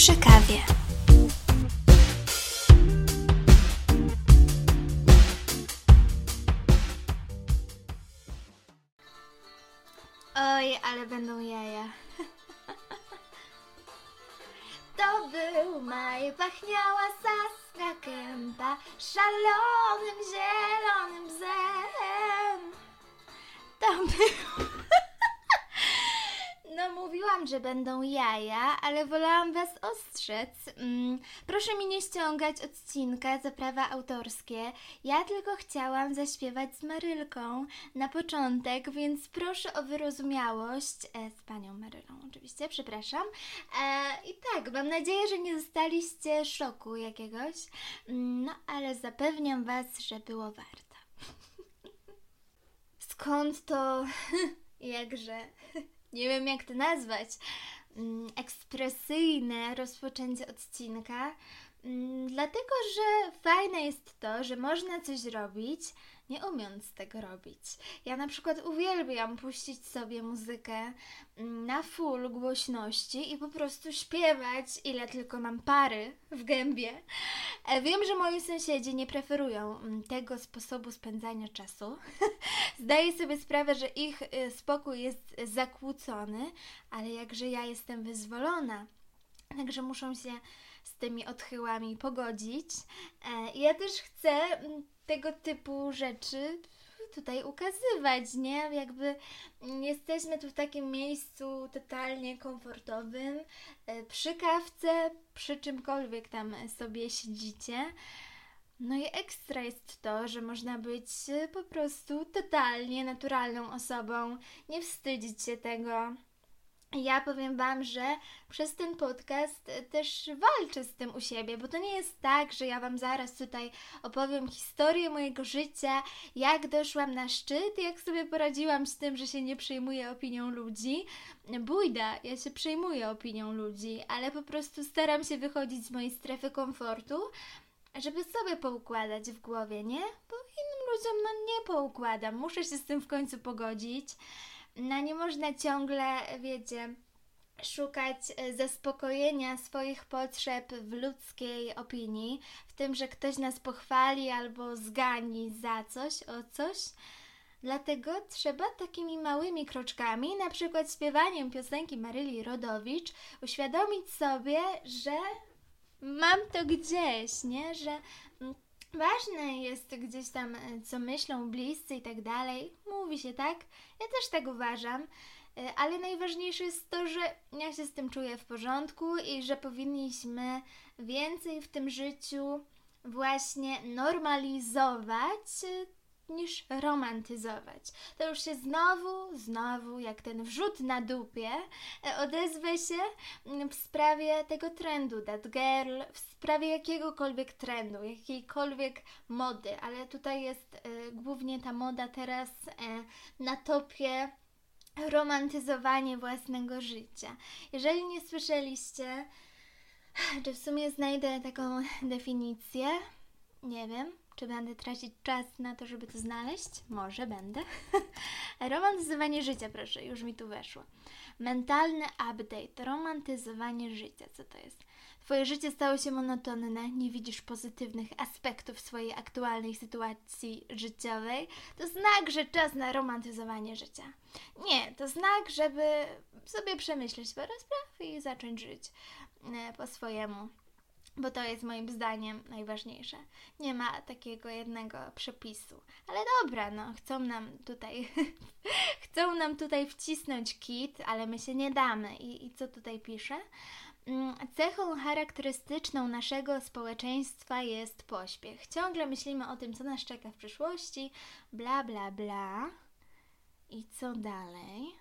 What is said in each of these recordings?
przy kawie. Oj, ale będą jaja. To był maj, pachniała saska kępa szalonym zielonym bzem. To był... No mówiłam, że będą jaja, ale wolałam Was ostrzec. Mm, proszę mi nie ściągać odcinka za prawa autorskie. Ja tylko chciałam zaśpiewać z Marylką na początek, więc proszę o wyrozumiałość. E, z Panią Marylą oczywiście, przepraszam. E, I tak, mam nadzieję, że nie zostaliście szoku jakiegoś. Mm, No ale zapewniam Was, że było warto. Skąd to... Jakże... Nie wiem jak to nazwać. Mm, Ekspresyjne rozpoczęcie odcinka. Mm, Dlatego, że fajne jest to, że można coś robić, nie umiejąc tego robić. Ja na przykład uwielbiam puścić sobie muzykę mm, na full głośności i po prostu śpiewać, ile tylko mam pary w gębie. E, Wiem, że moi sąsiedzi nie preferują mm, tego sposobu spędzania czasu. Zdaję sobie sprawę, że ich y, spokój jest zakłócony, ale jakże ja jestem wyzwolona. Także muszą się z tymi odchyłami pogodzić. E, Ja też chcę mm, tego typu rzeczy tutaj ukazywać, nie? Jakby jesteśmy tu w takim miejscu totalnie komfortowym, e, przy kawce, przy czymkolwiek tam sobie siedzicie. No i ekstra jest to, że można być e, po prostu totalnie naturalną osobą, nie wstydzić się tego. Ja powiem Wam, że przez ten podcast też walczę z tym u siebie, bo to nie jest tak, że ja Wam zaraz tutaj opowiem historię mojego życia, jak doszłam na szczyt, jak sobie poradziłam z tym, że się nie przejmuję opinią ludzi. Bójda, ja się przejmuję opinią ludzi, ale po prostu staram się wychodzić z mojej strefy komfortu, żeby sobie poukładać w głowie, nie? Bo innym ludziom no nie poukładam, muszę się z tym w końcu pogodzić. No nie można ciągle, wiecie, szukać e, zaspokojenia swoich potrzeb w ludzkiej opinii, w tym, że ktoś nas pochwali albo zgani za coś, o coś. Dlatego trzeba takimi małymi kroczkami, na przykład śpiewaniem piosenki Maryli Rodowicz, uświadomić sobie, że mam to gdzieś, nie? Że ważne jest gdzieś tam, e, co myślą bliscy i tak dalej. Mówi się tak. Ja też tak uważam. E, Ale najważniejsze jest to, że ja się z tym czuję w porządku i że powinniśmy więcej w tym życiu właśnie normalizować e, niż romantyzować. To już się znowu, znowu, jak ten wrzut na dupie, e, odezwę się mm, w sprawie tego trendu That Girl, w sprawie jakiegokolwiek trendu, jakiejkolwiek mody, ale tutaj jest e, głównie ta moda teraz e, na topie romantyzowanie własnego życia. Jeżeli nie słyszeliście, czy w sumie znajdę taką definicję, nie wiem, czy będę tracić czas na to, żeby to znaleźć? Może będę. Romantyzowanie życia, proszę, już mi tu weszło. Mentalny update, romantyzowanie życia, co to jest? Twoje życie stało się monotonne, nie widzisz pozytywnych aspektów swojej aktualnej sytuacji życiowej, to znak, że czas na romantyzowanie życia. Nie, to znak, żeby sobie przemyśleć parę spraw i zacząć żyć e, po swojemu. Bo to jest moim zdaniem najważniejsze. Nie ma takiego jednego przepisu. Ale dobra, no, chcą nam tutaj chcą nam tutaj wcisnąć kit, ale my się nie damy. I, i co tutaj pisze? Mm, Cechą charakterystyczną naszego społeczeństwa jest pośpiech. Ciągle myślimy o tym, co nas czeka w przyszłości, bla bla bla. I co dalej?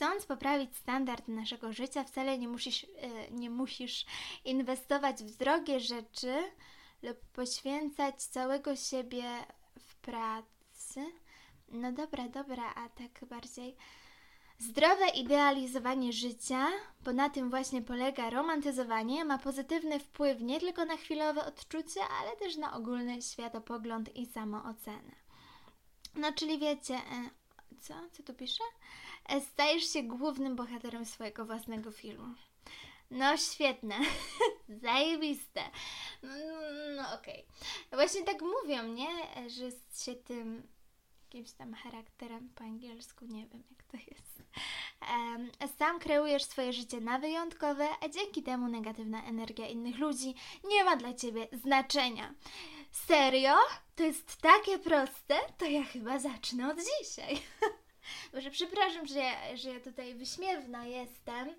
Chcąc poprawić standard naszego życia, wcale nie musisz, e, nie musisz inwestować w drogie rzeczy lub poświęcać całego siebie w pracy. No dobra, dobra, a tak bardziej. Zdrowe idealizowanie życia, bo na tym właśnie polega romantyzowanie, ma pozytywny wpływ nie tylko na chwilowe odczucie, ale też na ogólny światopogląd i samoocenę. No, czyli wiecie, e, co? Co tu pisze? E, Stajesz się głównym bohaterem swojego własnego filmu. No świetne, zajebiste. No, no okej. Okay. Właśnie tak mówią, nie? Że się tym jakimś tam charakterem po angielsku, nie wiem jak to jest. Sam kreujesz swoje życie na wyjątkowe, a dzięki temu negatywna energia innych ludzi nie ma dla ciebie znaczenia. Serio? To jest takie proste? To ja chyba zacznę od dzisiaj. Może przepraszam, że ja, że ja tutaj wyśmiewna jestem.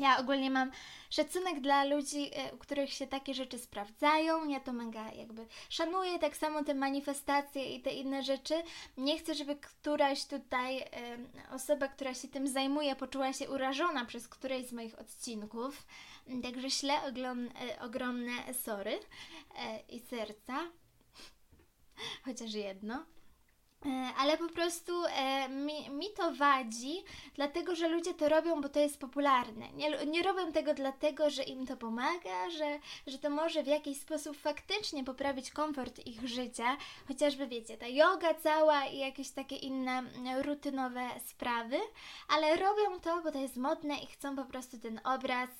Ja ogólnie mam szacunek dla ludzi, e, u których się takie rzeczy sprawdzają. Ja to mega jakby szanuję, tak samo te manifestacje i te inne rzeczy. Nie chcę, żeby któraś tutaj y, osoba, która się tym zajmuje, poczuła się urażona przez któreś z moich odcinków. Także oglom, y, ogromne sory y, i serca. Chociaż jedno. E, ale po prostu e, mi, mi, to wadzi, dlatego że ludzie to robią, bo to jest popularne. Nie, nie robią tego dlatego, że im to pomaga, że, że to może w jakiś sposób faktycznie poprawić komfort ich życia, chociażby wiecie, ta yoga cała i jakieś takie inne rutynowe sprawy, ale robią to, bo to jest modne i chcą po prostu ten obraz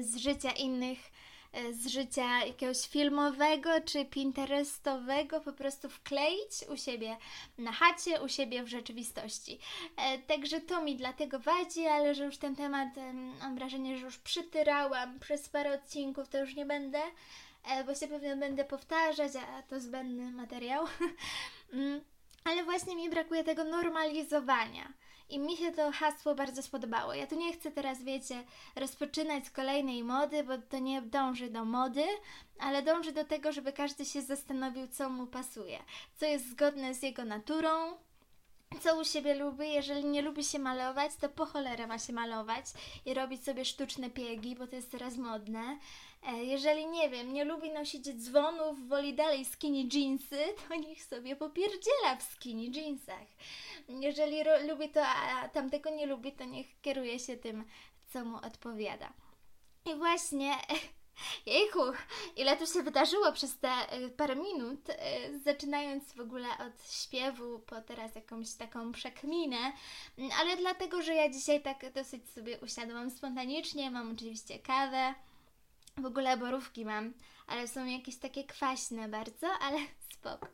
z życia innych E, z życia jakiegoś filmowego czy pinterestowego po prostu wkleić u siebie na chacie, u siebie w rzeczywistości. E, także to mi dlatego wadzi, ale że już ten temat mam wrażenie, że już przytyrałam przez parę odcinków, to już nie będę, e, bo się pewnie będę powtarzać, a to zbędny materiał. Mm, ale właśnie mi brakuje tego normalizowania i mi się to hasło bardzo spodobało. Ja tu nie chcę teraz, wiecie, rozpoczynać kolejnej mody, bo to nie dąży do mody, ale dąży do tego, żeby każdy się zastanowił, co mu pasuje, co jest zgodne z jego naturą, co u siebie lubi. Jeżeli nie lubi się malować, to po cholerę ma się malować i robić sobie sztuczne piegi, bo to jest teraz modne. E, jeżeli nie wiem, nie lubi nosić dzwonów, woli dalej skinny jeansy, to niech sobie popierdziela w skinny jeansach. Jeżeli lubi to, a tamtego nie lubi, to niech kieruje się tym, co mu odpowiada. I właśnie Jejku, ile tu się wydarzyło przez te e, parę minut, e, zaczynając w ogóle od śpiewu po teraz jakąś taką przekminę, ale dlatego, że ja dzisiaj tak dosyć sobie usiadłam spontanicznie, mam oczywiście kawę, w ogóle borówki mam, ale są jakieś takie kwaśne bardzo, ale spoko.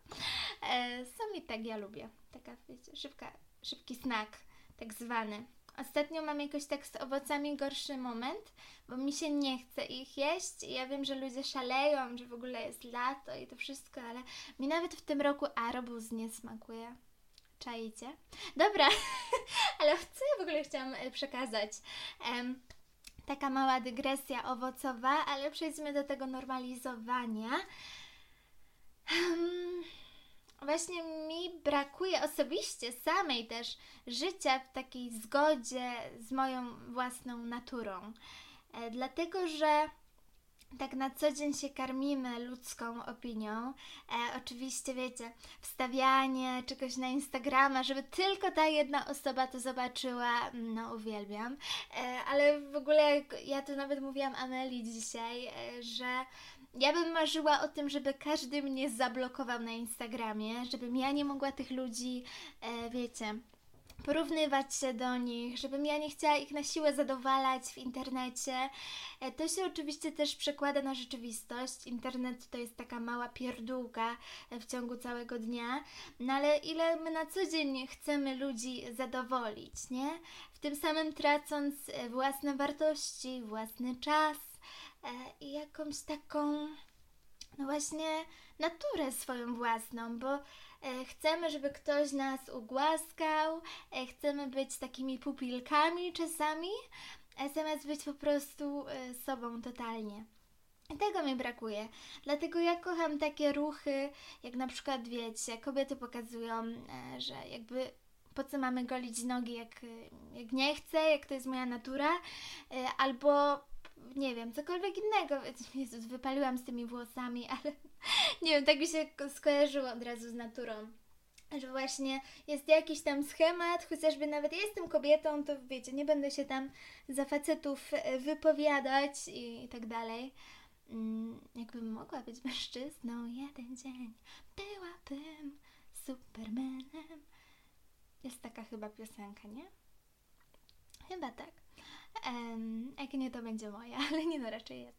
E, są i tak ja lubię. Taka, wiecie, szybka, szybki snack, tak zwany. Ostatnio mam jakoś tak z owocami gorszy moment, bo mi się nie chce ich jeść. Ja wiem, że ludzie szaleją, że w ogóle jest lato i to wszystko, ale mi nawet w tym roku arbuz nie smakuje. Czajcie? Dobra, ale co ja w ogóle chciałam e, przekazać? Um, taka mała dygresja owocowa, ale przejdźmy do tego normalizowania. Um, właśnie mi brakuje osobiście samej też życia w takiej zgodzie z moją własną naturą. E, dlatego, że tak na co dzień się karmimy ludzką opinią. E, oczywiście, wiecie, wstawianie czegoś na Instagrama, żeby tylko ta jedna osoba to zobaczyła, no uwielbiam. E, ale w ogóle ja to nawet mówiłam Ameli dzisiaj, e, że ja bym marzyła o tym, żeby każdy mnie zablokował na Instagramie, żebym ja nie mogła tych ludzi, e, wiecie, porównywać się do nich, żebym ja nie chciała ich na siłę zadowalać w internecie. E, to się oczywiście też przekłada na rzeczywistość. Internet to jest taka mała pierdółka e, w ciągu całego dnia, no ale ile my na co dzień chcemy ludzi zadowolić, nie? W tym samym tracąc e, własne wartości, własny czas i jakąś taką, no właśnie, naturę swoją własną, bo chcemy, żeby ktoś nas ugłaskał, e, chcemy być takimi pupilkami czasami, e, zamiast być po prostu sobą totalnie. Tego mi brakuje. Dlatego ja kocham takie ruchy, jak na przykład wiecie, kobiety pokazują, że jakby po co mamy golić nogi, jak, jak nie chcę, jak to jest moja natura, albo nie wiem, cokolwiek innego. Jezus, wypaliłam z tymi włosami, ale nie wiem, tak mi się skojarzyło od razu z naturą. Że właśnie jest jakiś tam schemat, chociażby nawet jestem kobietą, to wiecie, nie będę się tam za facetów e, wypowiadać i, i tak dalej. Mm, jakbym mogła być mężczyzną jeden dzień, byłabym supermanem. Jest taka chyba piosenka, nie? Chyba tak. Jak nie, to będzie moja, ale nie no, raczej jest.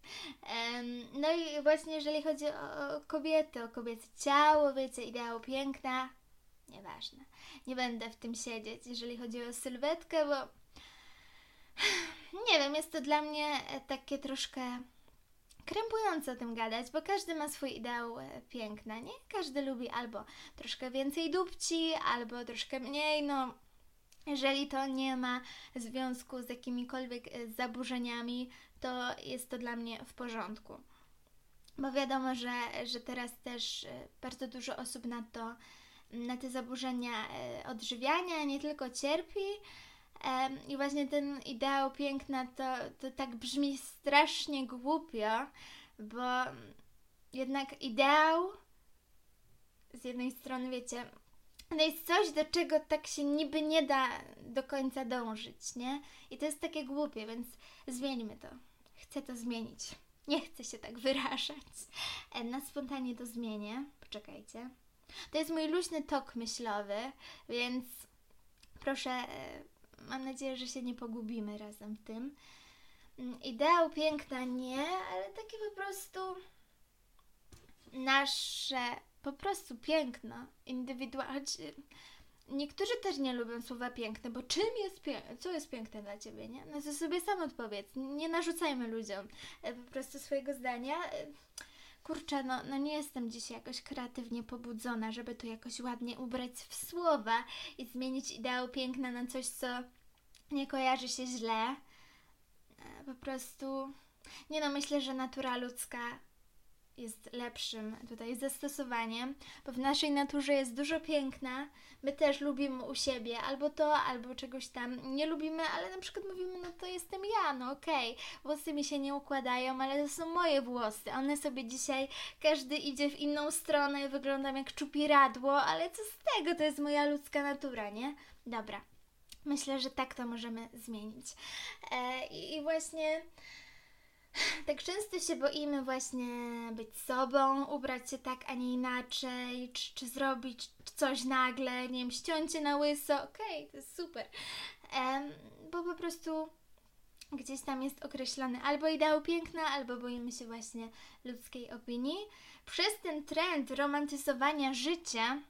Um, no i właśnie jeżeli chodzi o, kobiety, o kobiece ciało, wiecie, ideał piękna, nieważne. Nie będę w tym siedzieć, jeżeli chodzi o sylwetkę, bo nie wiem, jest to dla mnie takie troszkę krępujące o tym gadać, bo każdy ma swój ideał e, piękna, nie? Każdy lubi albo troszkę więcej dupci, albo troszkę mniej, no jeżeli to nie ma związku z jakimikolwiek e, zaburzeniami, to jest to dla mnie w porządku. Bo wiadomo, że, że teraz też e, bardzo dużo osób na to, na te zaburzenia odżywiania nie tylko cierpi, i właśnie ten ideał piękna to, to tak brzmi strasznie głupio, bo jednak ideał z jednej strony, wiecie, to jest coś, do czego tak się niby nie da do końca dążyć, nie? I to jest takie głupie, więc zmieńmy to. Chcę to zmienić. Nie chcę się tak wyrażać. E, na spontanie to zmienię. Poczekajcie. To jest mój luźny tok myślowy, więc proszę e, mam nadzieję, że się nie pogubimy razem w tym. Mm, ideał piękna nie, ale takie po prostu nasze po prostu piękno, indywidualne. Niektórzy też nie lubią słowa piękne, bo czym jest piękne? Co jest piękne dla ciebie, nie? No to sobie sam odpowiedz. Nie narzucajmy ludziom e, po prostu swojego zdania. E, kurczę, no, no nie jestem dzisiaj jakoś kreatywnie pobudzona, żeby to jakoś ładnie ubrać w słowa i zmienić ideał piękna na coś, co nie kojarzy się źle. E, po prostu, nie no, myślę, że natura ludzka jest lepszym tutaj zastosowaniem, bo w naszej naturze jest dużo piękna. My też lubimy u siebie albo to, albo czegoś tam nie lubimy, ale na przykład mówimy, no to jestem ja, no okej, okay. włosy mi się nie układają, ale to są moje włosy. One sobie dzisiaj, każdy idzie w inną stronę, wyglądam jak czupiradło, ale co z tego, to jest moja ludzka natura, nie? Dobra. Myślę, że tak to możemy zmienić. E, I właśnie tak często się boimy właśnie być sobą, ubrać się tak, a nie inaczej, czy, czy zrobić coś nagle, nie wiem, ściąć na łyso, okej, okay, to jest super. E, bo po prostu gdzieś tam jest określony albo ideał piękna, albo boimy się właśnie ludzkiej opinii. Przez ten trend romantyzowania życia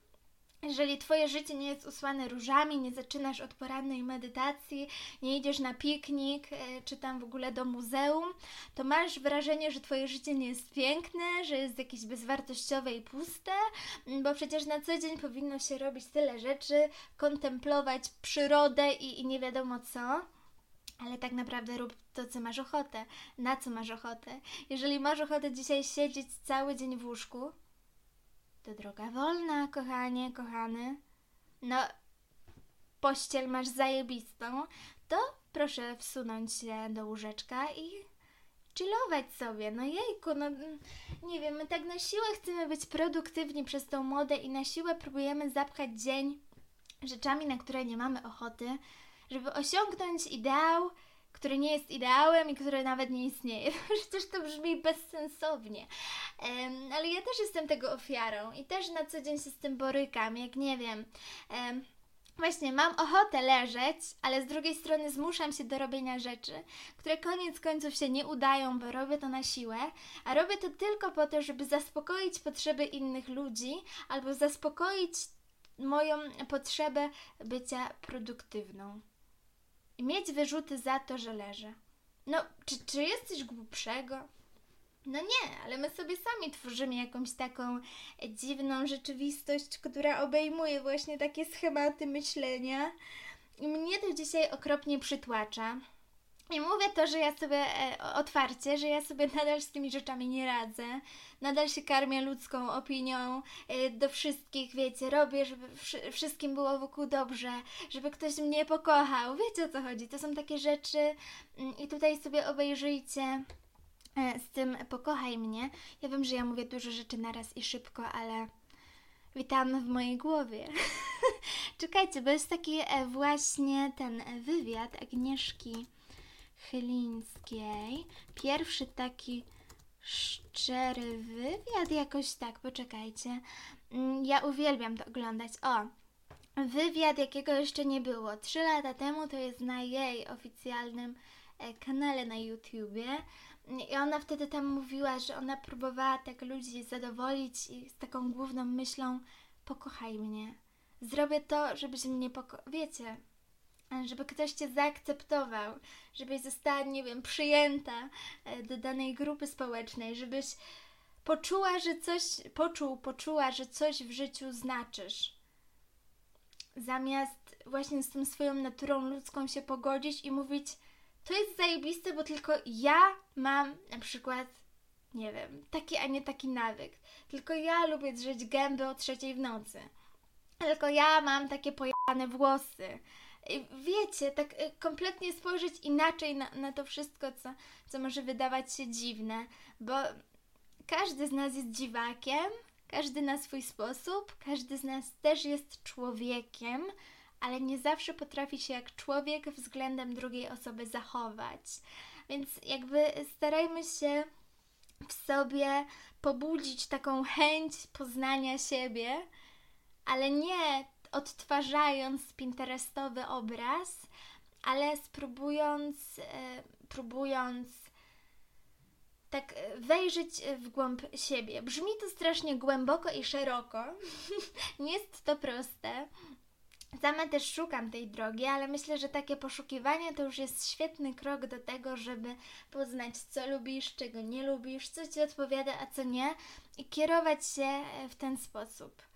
jeżeli Twoje życie nie jest usłane różami, nie zaczynasz od porannej medytacji, nie idziesz na piknik, e, czy tam w ogóle do muzeum, to masz wrażenie, że Twoje życie nie jest piękne, że jest jakieś bezwartościowe i puste, bo przecież na co dzień powinno się robić tyle rzeczy, kontemplować przyrodę i, i nie wiadomo co. Ale tak naprawdę rób to, co masz ochotę. Na co masz ochotę? Jeżeli masz ochotę dzisiaj siedzieć cały dzień w łóżku, to droga wolna, kochanie, kochany. No, pościel masz zajebistą, to proszę wsunąć się do łóżeczka i chillować sobie. No jejku, no nie wiem, my tak na siłę chcemy być produktywni przez tą modę i na siłę próbujemy zapchać dzień rzeczami, na które nie mamy ochoty, żeby osiągnąć ideał, który nie jest ideałem i który nawet nie istnieje. Przecież to brzmi bezsensownie. Um, ale ja też jestem tego ofiarą i też na co dzień się z tym borykam, jak nie wiem. Um, Właśnie, mam ochotę leżeć, ale z drugiej strony zmuszam się do robienia rzeczy, które koniec końców się nie udają, bo robię to na siłę, a robię to tylko po to, żeby zaspokoić potrzeby innych ludzi albo zaspokoić moją potrzebę bycia produktywną i mieć wyrzuty za to, że leżę. No, czy, czy jesteś głupszego? No nie, ale my sobie sami tworzymy jakąś taką dziwną rzeczywistość, która obejmuje właśnie takie schematy myślenia. I mnie to dzisiaj okropnie przytłacza. I mówię to, że ja sobie e, otwarcie, że ja sobie nadal z tymi rzeczami nie radzę. Nadal się karmię ludzką opinią e, do wszystkich, wiecie, robię, żeby wszystkim było wokół dobrze, żeby ktoś mnie pokochał. Wiecie o co chodzi? To są takie rzeczy mm, i tutaj sobie obejrzyjcie e, z tym pokochaj mnie. Ja wiem, że ja mówię dużo rzeczy naraz i szybko, ale witam w mojej głowie. Czekajcie, bo jest taki właśnie ten wywiad Agnieszki Chylińskiej. Pierwszy taki szczery wywiad, jakoś tak, poczekajcie. Mm, ja uwielbiam to oglądać. O, wywiad, jakiego jeszcze nie było. Trzy lata temu to jest na jej oficjalnym e, kanale na YouTubie. I ona wtedy tam mówiła, że ona próbowała tak ludzi zadowolić i z taką główną myślą: pokochaj mnie. Zrobię to, żebyś mnie pokochał. Wiecie, żeby ktoś cię zaakceptował, żebyś została, nie wiem, przyjęta e, do danej grupy społecznej, żebyś poczuła, że coś, poczuł, poczuła, że coś w życiu znaczysz. Zamiast właśnie z tą swoją naturą ludzką się pogodzić i mówić, to jest zajebiste, bo tylko ja mam na przykład, nie wiem, taki, a nie taki nawyk. Tylko ja lubię drzeć gęby o trzeciej w nocy. Tylko ja mam takie pojane włosy. Wiecie, tak y, kompletnie spojrzeć inaczej na, na to wszystko, co, co może wydawać się dziwne, bo każdy z nas jest dziwakiem, każdy na swój sposób, każdy z nas też jest człowiekiem, ale nie zawsze potrafi się jak człowiek względem drugiej osoby zachować. Więc jakby starajmy się w sobie pobudzić taką chęć poznania siebie, ale nie odtwarzając pinterestowy obraz, ale spróbując, e, próbując tak wejrzeć w głąb siebie. Brzmi to strasznie głęboko i szeroko. nie jest to proste, Sama też szukam tej drogi, ale myślę, że takie poszukiwanie to już jest świetny krok do tego, żeby poznać, co lubisz, czego nie lubisz, co ci odpowiada, a co nie, i kierować się e, w ten sposób.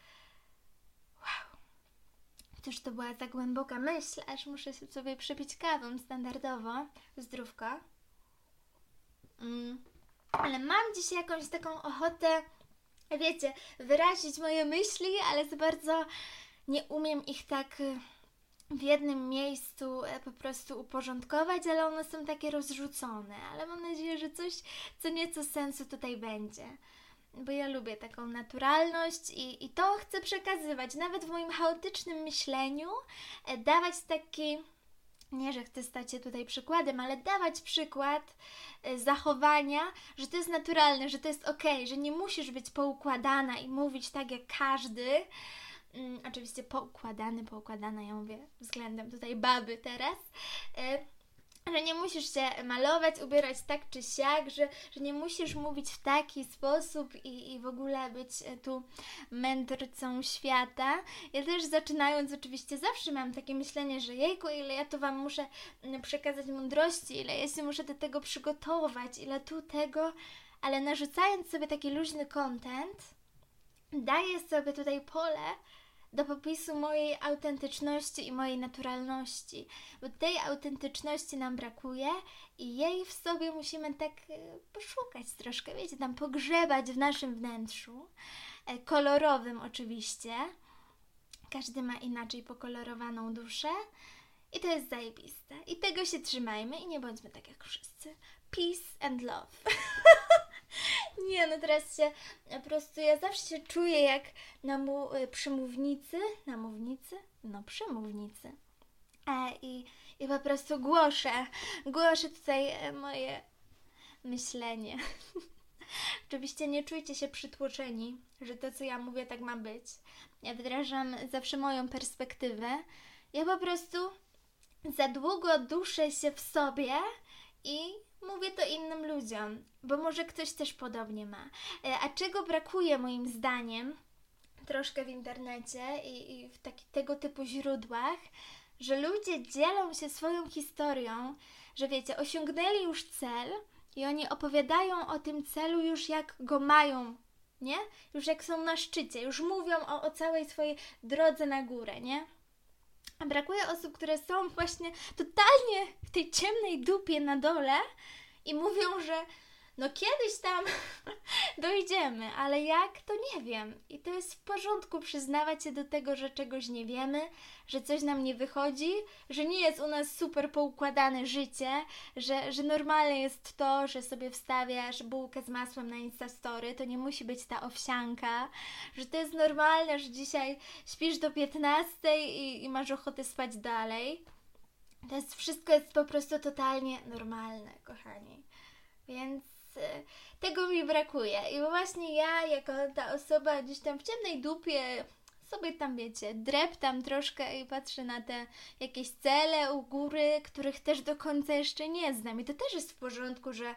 Cóż, to była za głęboka myśl, aż muszę sobie przypić kawę standardowo. Zdrówko. Mm. Ale mam dzisiaj jakąś taką ochotę, wiecie, wyrazić moje myśli, ale za bardzo nie umiem ich tak y, w jednym miejscu e, po prostu uporządkować, ale one są takie rozrzucone. Ale mam nadzieję, że coś co nieco sensu tutaj będzie. Bo ja lubię taką naturalność i, i to chcę przekazywać. Nawet w moim chaotycznym myśleniu e, dawać taki nie, że chcę stać się tutaj przykładem, ale dawać przykład e, zachowania, że to jest naturalne, że to jest ok, że nie musisz być poukładana i mówić tak jak każdy, mm, oczywiście poukładany, poukładana, ja mówię względem tutaj baby teraz, y, że nie musisz się malować, ubierać tak czy siak, że, że nie musisz mówić w taki sposób i, i w ogóle być e, tu mędrcą świata. Ja też zaczynając oczywiście zawsze mam takie myślenie, że jejku, ile ja tu Wam muszę mm, przekazać mądrości, ile ja się muszę do tego przygotować, ile tu tego, ale narzucając sobie taki luźny content, daję sobie tutaj pole do popisu mojej autentyczności i mojej naturalności, bo tej autentyczności nam brakuje i jej w sobie musimy tak e, poszukać troszkę, wiecie, tam pogrzebać w naszym wnętrzu, e, kolorowym oczywiście. Każdy ma inaczej pokolorowaną duszę. I to jest zajebiste. I tego się trzymajmy i nie bądźmy tak jak wszyscy. Peace and love. Nie, no teraz się po prostu ja zawsze się czuję jak na mu, y, przymównicy, na? No, przymównicy. E, i, I po prostu głoszę, głoszę tutaj e, moje myślenie. Oczywiście nie czujcie się przytłoczeni, że to, co ja mówię, tak ma być. Ja wdrażam zawsze moją perspektywę. Ja po prostu za długo duszę się w sobie i mówię to innym ludziom, bo może ktoś też podobnie ma. E, a czego brakuje moim zdaniem troszkę w internecie i, i w taki, tego typu źródłach, że ludzie dzielą się swoją historią, że wiecie, osiągnęli już cel i oni opowiadają o tym celu już jak go mają, nie? Już jak są na szczycie, już mówią o, o całej swojej drodze na górę, nie? Brakuje osób, które są właśnie totalnie w tej ciemnej dupie na dole i mówią, że no kiedyś tam dojdziemy, ale jak, to nie wiem. I to jest w porządku przyznawać się do tego, że czegoś nie wiemy, że coś nam nie wychodzi, że nie jest u nas super poukładane życie, że, że normalne jest to, że sobie wstawiasz bułkę z masłem na Instastory, to nie musi być ta owsianka, że to jest normalne, że dzisiaj śpisz do 15 i, i masz ochotę spać dalej. To jest wszystko jest po prostu totalnie normalne, kochani. Więc tego mi brakuje. I właśnie ja, jako ta osoba gdzieś tam w ciemnej dupie sobie tam wiecie, dreptam troszkę i patrzę na te jakieś cele u góry, których też do końca jeszcze nie znam. I to też jest w porządku, że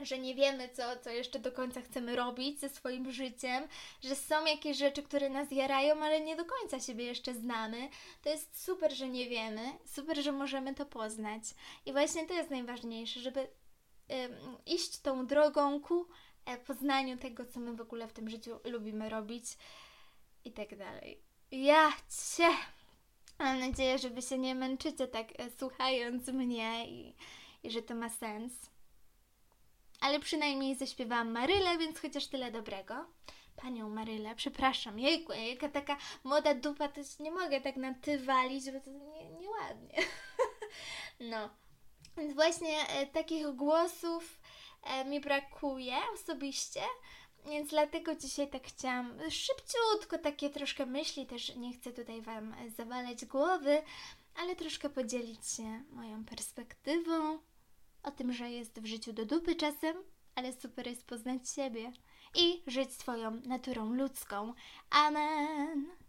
że nie wiemy, co, co jeszcze do końca chcemy robić ze swoim życiem, że są jakieś rzeczy, które nas jarają, ale nie do końca siebie jeszcze znamy. To jest super, że nie wiemy, super, że możemy to poznać. I właśnie to jest najważniejsze, żeby iść tą drogą ku e, poznaniu tego, co my w ogóle w tym życiu lubimy robić i tak dalej. Ja cię! Mam nadzieję, że wy się nie męczycie tak e, słuchając mnie i, i że to ma sens. Ale przynajmniej zaśpiewałam Marylę, więc chociaż tyle dobrego. Panią Marylę, przepraszam, jejku, jaka taka młoda dupa, to nie mogę tak na ty walić, bo to nie, nieładnie. no, więc właśnie e, takich głosów e, mi brakuje osobiście, więc dlatego dzisiaj tak chciałam szybciutko takie troszkę myśli, też nie chcę tutaj Wam zawalać głowy, ale troszkę podzielić się moją perspektywą o tym, że jest w życiu do dupy czasem, ale super jest poznać siebie i żyć swoją naturą ludzką. Amen.